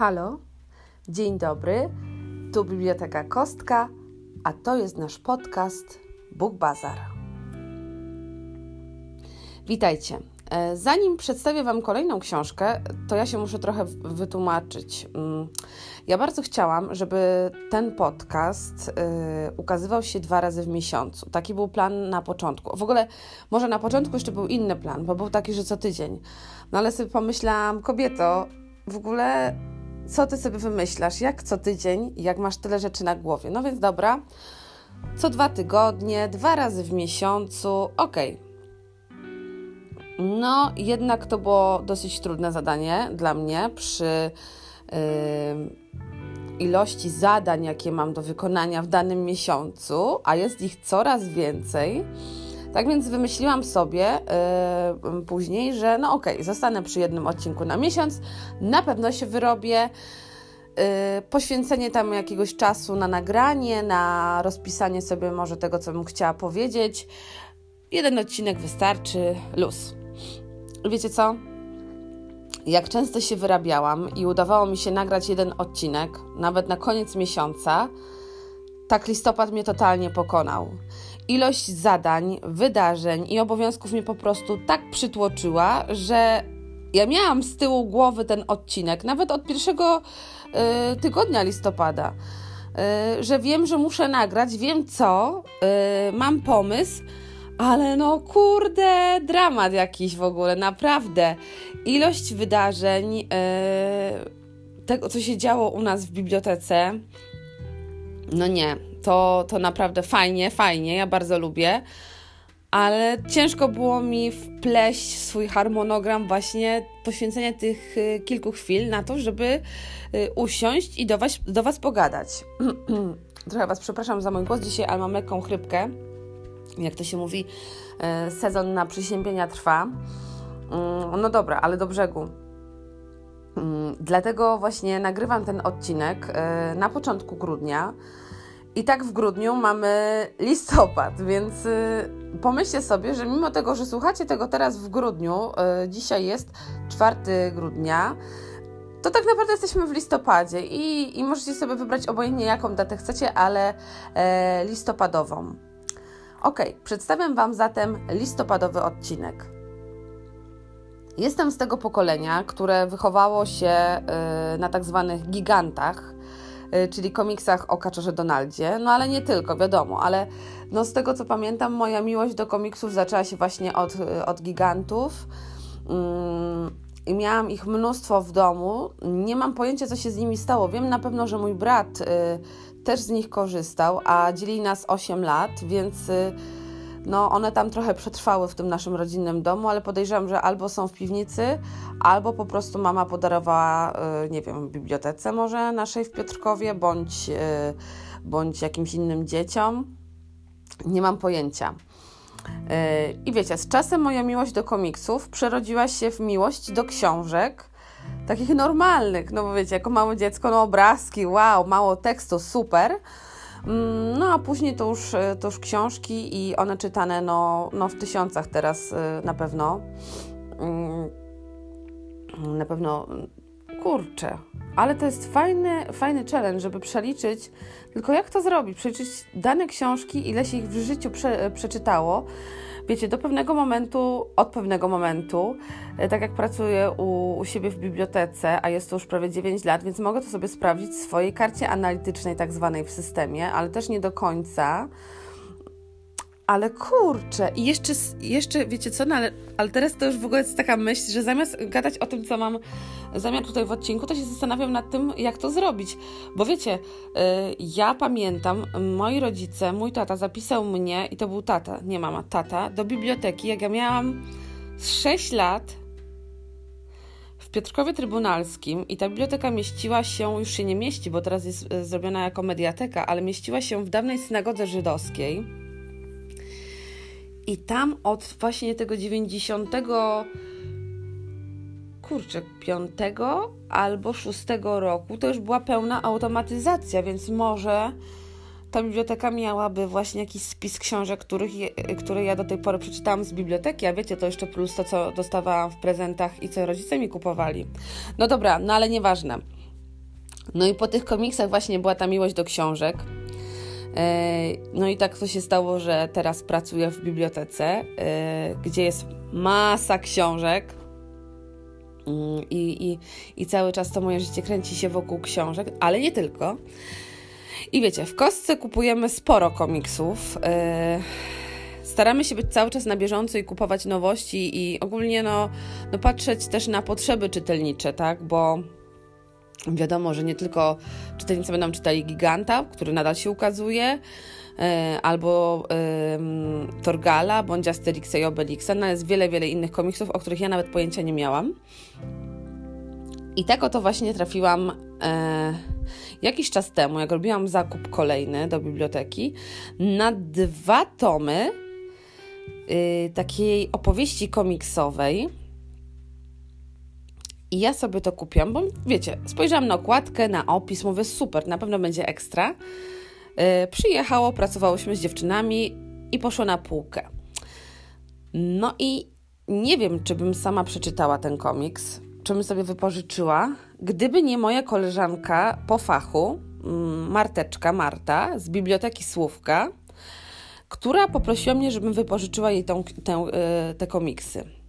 Halo, dzień dobry, tu Biblioteka Kostka, a to jest nasz podcast Book Bazar. Witajcie. E, zanim przedstawię Wam kolejną książkę, to ja się muszę trochę wytłumaczyć. Mm, ja bardzo chciałam, żeby ten podcast y, ukazywał się dwa razy w miesiącu. Taki był plan na początku. W ogóle, może na początku jeszcze był inny plan, bo był taki, że co tydzień. No ale sobie pomyślałam, kobieto, w ogóle co ty sobie wymyślasz, jak co tydzień, jak masz tyle rzeczy na głowie. No więc dobra, co dwa tygodnie, dwa razy w miesiącu. Okay. No, jednak to było dosyć trudne zadanie dla mnie przy yy, ilości zadań, jakie mam do wykonania w danym miesiącu, a jest ich coraz więcej. Tak więc wymyśliłam sobie yy, później, że no okej, okay, zostanę przy jednym odcinku na miesiąc, na pewno się wyrobię. Yy, poświęcenie tam jakiegoś czasu na nagranie, na rozpisanie sobie może tego, co bym chciała powiedzieć. Jeden odcinek wystarczy, luz. Wiecie co? Jak często się wyrabiałam i udawało mi się nagrać jeden odcinek, nawet na koniec miesiąca, tak listopad mnie totalnie pokonał. Ilość zadań, wydarzeń i obowiązków mnie po prostu tak przytłoczyła, że ja miałam z tyłu głowy ten odcinek, nawet od pierwszego y, tygodnia listopada, y, że wiem, że muszę nagrać, wiem co, y, mam pomysł, ale no kurde, dramat jakiś w ogóle, naprawdę. Ilość wydarzeń, tego co się działo u nas w bibliotece, no nie, to, to naprawdę fajnie, fajnie, ja bardzo lubię ale ciężko było mi wpleść swój harmonogram właśnie poświęcenia tych y, kilku chwil na to, żeby y, usiąść i do Was, do was pogadać. Trochę Was przepraszam za mój głos dzisiaj, ale mam lekką chrypkę. Jak to się mówi, y, sezon na przysiębienia trwa. Mm, no dobra, ale do brzegu. Mm, dlatego właśnie nagrywam ten odcinek na początku grudnia. I tak w grudniu mamy listopad, więc y, pomyślcie sobie, że mimo tego, że słuchacie tego teraz w grudniu, y, dzisiaj jest 4 grudnia, to tak naprawdę jesteśmy w listopadzie i, i możecie sobie wybrać obojętnie jaką datę chcecie, ale e, listopadową. Ok, przedstawiam Wam zatem listopadowy odcinek. Jestem z tego pokolenia, które wychowało się y, na tak zwanych gigantach, czyli komiksach o kaczorze Donaldzie, no ale nie tylko, wiadomo, ale no z tego co pamiętam, moja miłość do komiksów zaczęła się właśnie od, y, od gigantów. Mm, I miałam ich mnóstwo w domu. Nie mam pojęcia, co się z nimi stało. Wiem na pewno, że mój brat y, też z nich korzystał, a dzieli nas 8 lat, więc y, no one tam trochę przetrwały w tym naszym rodzinnym domu, ale podejrzewam, że albo są w piwnicy, albo po prostu mama podarowała, y, nie wiem, bibliotece może naszej w Piotrkowie, bądź, y, bądź jakimś innym dzieciom. Nie mam pojęcia. Y, I wiecie, z czasem moja miłość do komiksów przerodziła się w miłość do książek, takich normalnych, no bo wiecie, jako małe dziecko, no obrazki, wow, mało tekstu, super, no a później to już, e, to już książki i one czytane no, no w tysiącach teraz e, na pewno. Mm, na pewno kurczę, ale to jest fajny, fajny challenge, żeby przeliczyć, tylko jak to zrobić? Przeliczyć dane książki, ile się ich w życiu prze, przeczytało, wiecie, do pewnego momentu, od pewnego momentu, e, tak jak pracuję u, u siebie w bibliotece, a jest to już prawie 9 lat, więc mogę to sobie sprawdzić w swojej karcie analitycznej, tak zwanej w systemie, ale też nie do końca ale kurczę, i jeszcze, jeszcze wiecie co, no ale, ale teraz to już w ogóle jest taka myśl, że zamiast gadać o tym, co mam zamiar tutaj w odcinku, to się zastanawiam nad tym, jak to zrobić. Bo wiecie, yy, ja pamiętam, moi rodzice, mój tata zapisał mnie, i to był tata, nie mama, tata, do biblioteki, jak ja miałam 6 lat w Piotrkowie Trybunalskim i ta biblioteka mieściła się, już się nie mieści, bo teraz jest y, zrobiona jako mediateka, ale mieściła się w dawnej synagodze żydowskiej i tam od właśnie tego 90 kurczę, 5 albo 6 roku to już była pełna automatyzacja, więc może ta biblioteka miałaby właśnie jakiś spis książek, których które ja do tej pory przeczytałam z biblioteki, a wiecie, to jeszcze plus to, co dostawałam w prezentach i co rodzice mi kupowali. No dobra, no ale nieważne. No i po tych komiksach właśnie była ta miłość do książek. E, no i tak to się stało, że teraz pracuję w bibliotece, e, gdzie jest masa książek. Mm, I, i, I cały czas to moje życie kręci się wokół książek, ale nie tylko. I wiecie, w kostce kupujemy sporo komiksów. E, staramy się być cały czas na bieżąco i kupować nowości i ogólnie no, no patrzeć też na potrzeby czytelnicze, tak? Bo wiadomo, że nie tylko czytelnicy będą czytali Giganta, który nadal się ukazuje, e, albo Torgala, bądź Asterixa i Obelixa, no jest wiele, wiele innych komiksów, o których ja nawet pojęcia nie miałam. I tak oto właśnie trafiłam e, jakiś czas temu, jak robiłam zakup kolejny do biblioteki, na dwa tomy y, takiej opowieści komiksowej. I ja sobie to kupiłam, bo wiecie, spojrzałam na okładkę, na opis, mówię super, na pewno będzie ekstra. Y, przyjechało, pracowałyśmy z dziewczynami i poszło na półkę. No i nie wiem, czy bym sama przeczytała ten komiks, czy bym sobie wypożyczyła, gdyby nie moja koleżanka po fachu, mm, Marteczka, Marta, z biblioteki Słówka, która poprosiła mnie, żebym wypożyczyła jej tą, tę, e, te komiksy.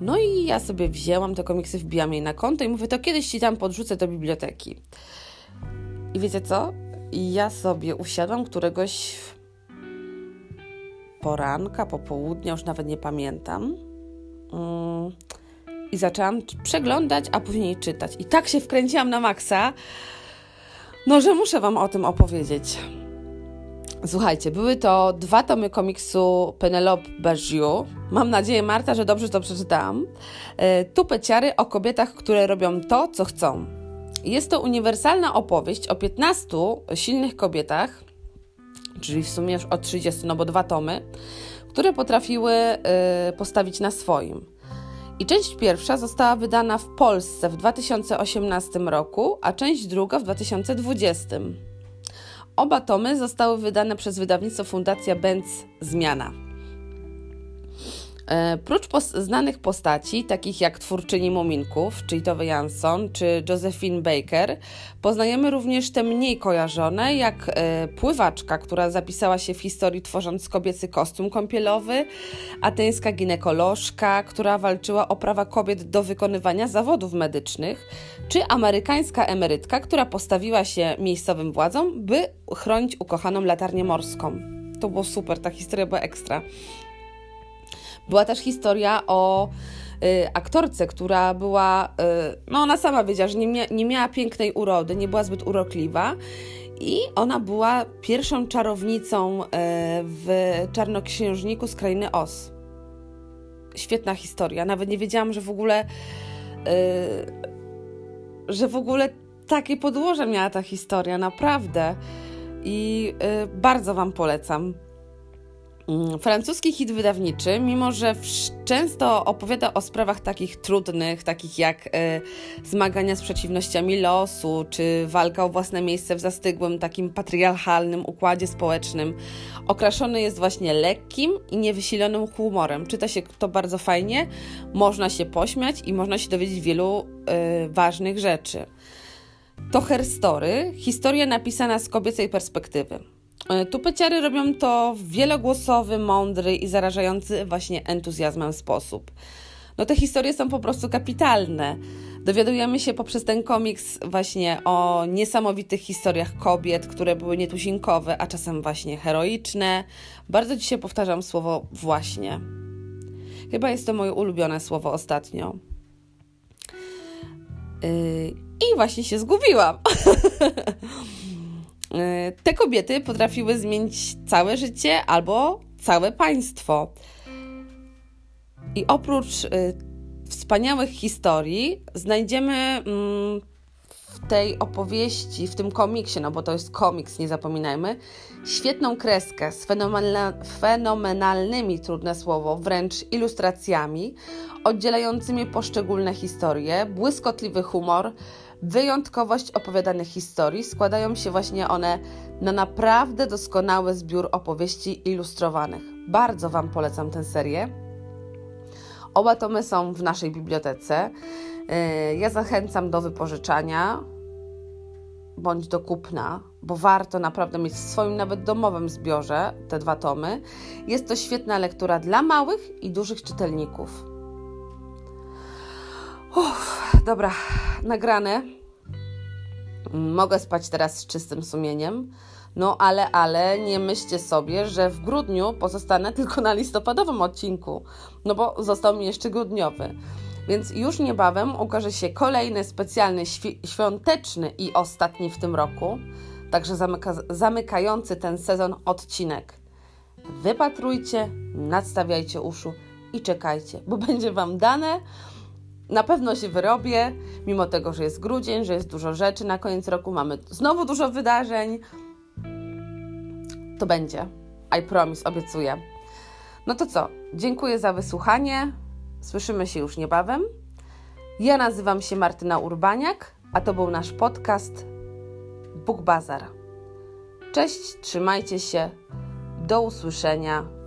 No i ja sobie wzięłam te komiksy, wbijam jej na konto i mówię, to kiedyś ci tam podrzucę do biblioteki. I wiecie co? Ja sobie usiadłam któregoś poranka, popołudnia, już nawet nie pamiętam. Mm, I zaczęłam przeglądać, a później czytać. I tak się wkręciłam na maksa, no że muszę Wam o tym opowiedzieć. Słuchajcie, były to dwa tomy komiksu Penelope Bergiu. Mam nadzieję, Marta, że dobrze to przeczytałam. E, Tupeciary o kobietach, które robią to, co chcą. Jest to uniwersalna opowieść o 15 silnych kobietach, czyli w sumie już o 30, no bo dwa tomy, które potrafiły e, postawić na swoim. I część pierwsza została wydana w Polsce w 2018 roku, a część druga w 2020. Oba tomy zostały wydane przez wydawnictwo Fundacja Benz Zmiana. E, prócz pos znanych postaci, takich jak twórczyni Muminków, czyli Tove Jansson czy Josephine Baker, poznajemy również te mniej kojarzone, jak e, pływaczka, która zapisała się w historii tworząc kobiecy kostium kąpielowy, ateńska ginekolożka, która walczyła o prawa kobiet do wykonywania zawodów medycznych, czy amerykańska emerytka, która postawiła się miejscowym władzom, by chronić ukochaną latarnię morską. To było super, ta historia była ekstra. Była też historia o y, aktorce, która była, y, no ona sama wiedziała, że nie, mia nie miała pięknej urody, nie była zbyt urokliwa. I ona była pierwszą czarownicą y, w Czarnoksiężniku z krainy Os. Świetna historia. Nawet nie wiedziałam, że w ogóle, y, że w ogóle takie podłoże miała ta historia, naprawdę. I y, bardzo Wam polecam. Mm, francuski hit wydawniczy, mimo że często opowiada o sprawach takich trudnych, takich jak y, zmagania z przeciwnościami losu, czy walka o własne miejsce w zastygłym, takim patriarchalnym układzie społecznym, okraszony jest właśnie lekkim i niewysilonym humorem. Czyta się to bardzo fajnie, można się pośmiać i można się dowiedzieć wielu y, ważnych rzeczy. To Herstory, historia napisana z kobiecej perspektywy. E, Tupeciary robią to w wielogłosowy, mądry i zarażający właśnie entuzjazmem sposób. No te historie są po prostu kapitalne. Dowiadujemy się poprzez ten komiks właśnie o niesamowitych historiach kobiet, które były nietuzinkowe, a czasem właśnie heroiczne. Bardzo dzisiaj powtarzam słowo właśnie. Chyba jest to moje ulubione słowo ostatnio. Yy, I właśnie się zgubiłam. Y, te kobiety potrafiły zmienić całe życie albo całe państwo. I oprócz y, wspaniałych historii znajdziemy mm, w tej opowieści, w tym komiksie, no bo to jest komiks, nie zapominajmy, świetną kreskę z fenomenalnymi, trudne słowo, wręcz ilustracjami oddzielającymi poszczególne historie, błyskotliwy humor, wyjątkowość opowiadanych historii składają się właśnie one na naprawdę doskonały zbiór opowieści ilustrowanych. Bardzo Wam polecam tę serię. Oba tomy są w naszej bibliotece. E, ja zachęcam do wypożyczania bądź do kupna, bo warto naprawdę mieć w swoim nawet domowym zbiorze te dwa tomy. Jest to świetna lektura dla małych i dużych czytelników. Uff, dobra, nagrane. Mogę spać teraz z czystym sumieniem. No ale, ale nie myślcie sobie, że w grudniu pozostanę tylko na listopadowym odcinku, no bo został mi jeszcze grudniowy. Więc już niebawem ukaże się kolejny specjalny świąteczny i ostatni w tym roku, także zamyka zamykający ten sezon odcinek. Wypatrujcie, nadstawiajcie uszu i czekajcie, bo będzie Wam dane. Na pewno się wyrobię, mimo tego, że jest grudzień, że jest dużo rzeczy. Na koniec roku mamy znowu dużo wydarzeń. To będzie. I promise, obiecuję. No to co? Dziękuję za wysłuchanie. Słyszymy się już niebawem. Ja nazywam się Martyna Urbaniak, a to był nasz podcast Book Bazar. Cześć, trzymajcie się. Do usłyszenia